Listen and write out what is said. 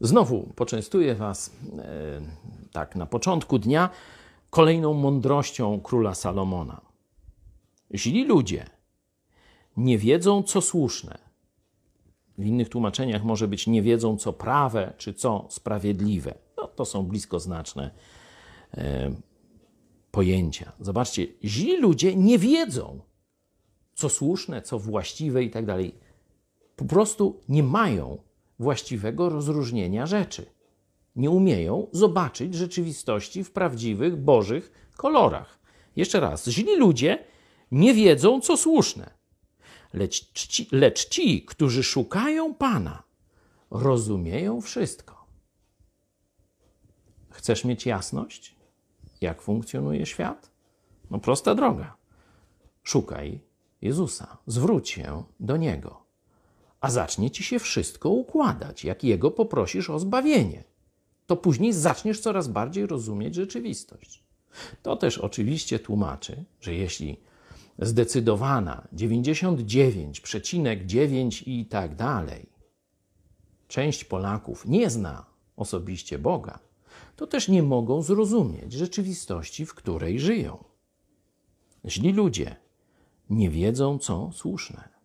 Znowu poczęstuję Was e, tak na początku dnia kolejną mądrością króla Salomona. Źli ludzie nie wiedzą, co słuszne. W innych tłumaczeniach może być nie wiedzą, co prawe, czy co sprawiedliwe. No, to są bliskoznaczne e, pojęcia. Zobaczcie, źli ludzie nie wiedzą, co słuszne, co właściwe i tak dalej. Po prostu nie mają właściwego rozróżnienia rzeczy. Nie umieją zobaczyć rzeczywistości w prawdziwych, bożych kolorach. Jeszcze raz, źli ludzie nie wiedzą, co słuszne. Lecz ci, lecz ci którzy szukają Pana, rozumieją wszystko. Chcesz mieć jasność, jak funkcjonuje świat? No prosta droga. Szukaj Jezusa, zwróć się do Niego, a zacznie ci się wszystko układać, jak Jego poprosisz o zbawienie. To później zaczniesz coraz bardziej rozumieć rzeczywistość. To też oczywiście tłumaczy, że jeśli zdecydowana 99,9 i tak dalej, część Polaków nie zna osobiście Boga, to też nie mogą zrozumieć rzeczywistości, w której żyją. Źli ludzie nie wiedzą, co słuszne.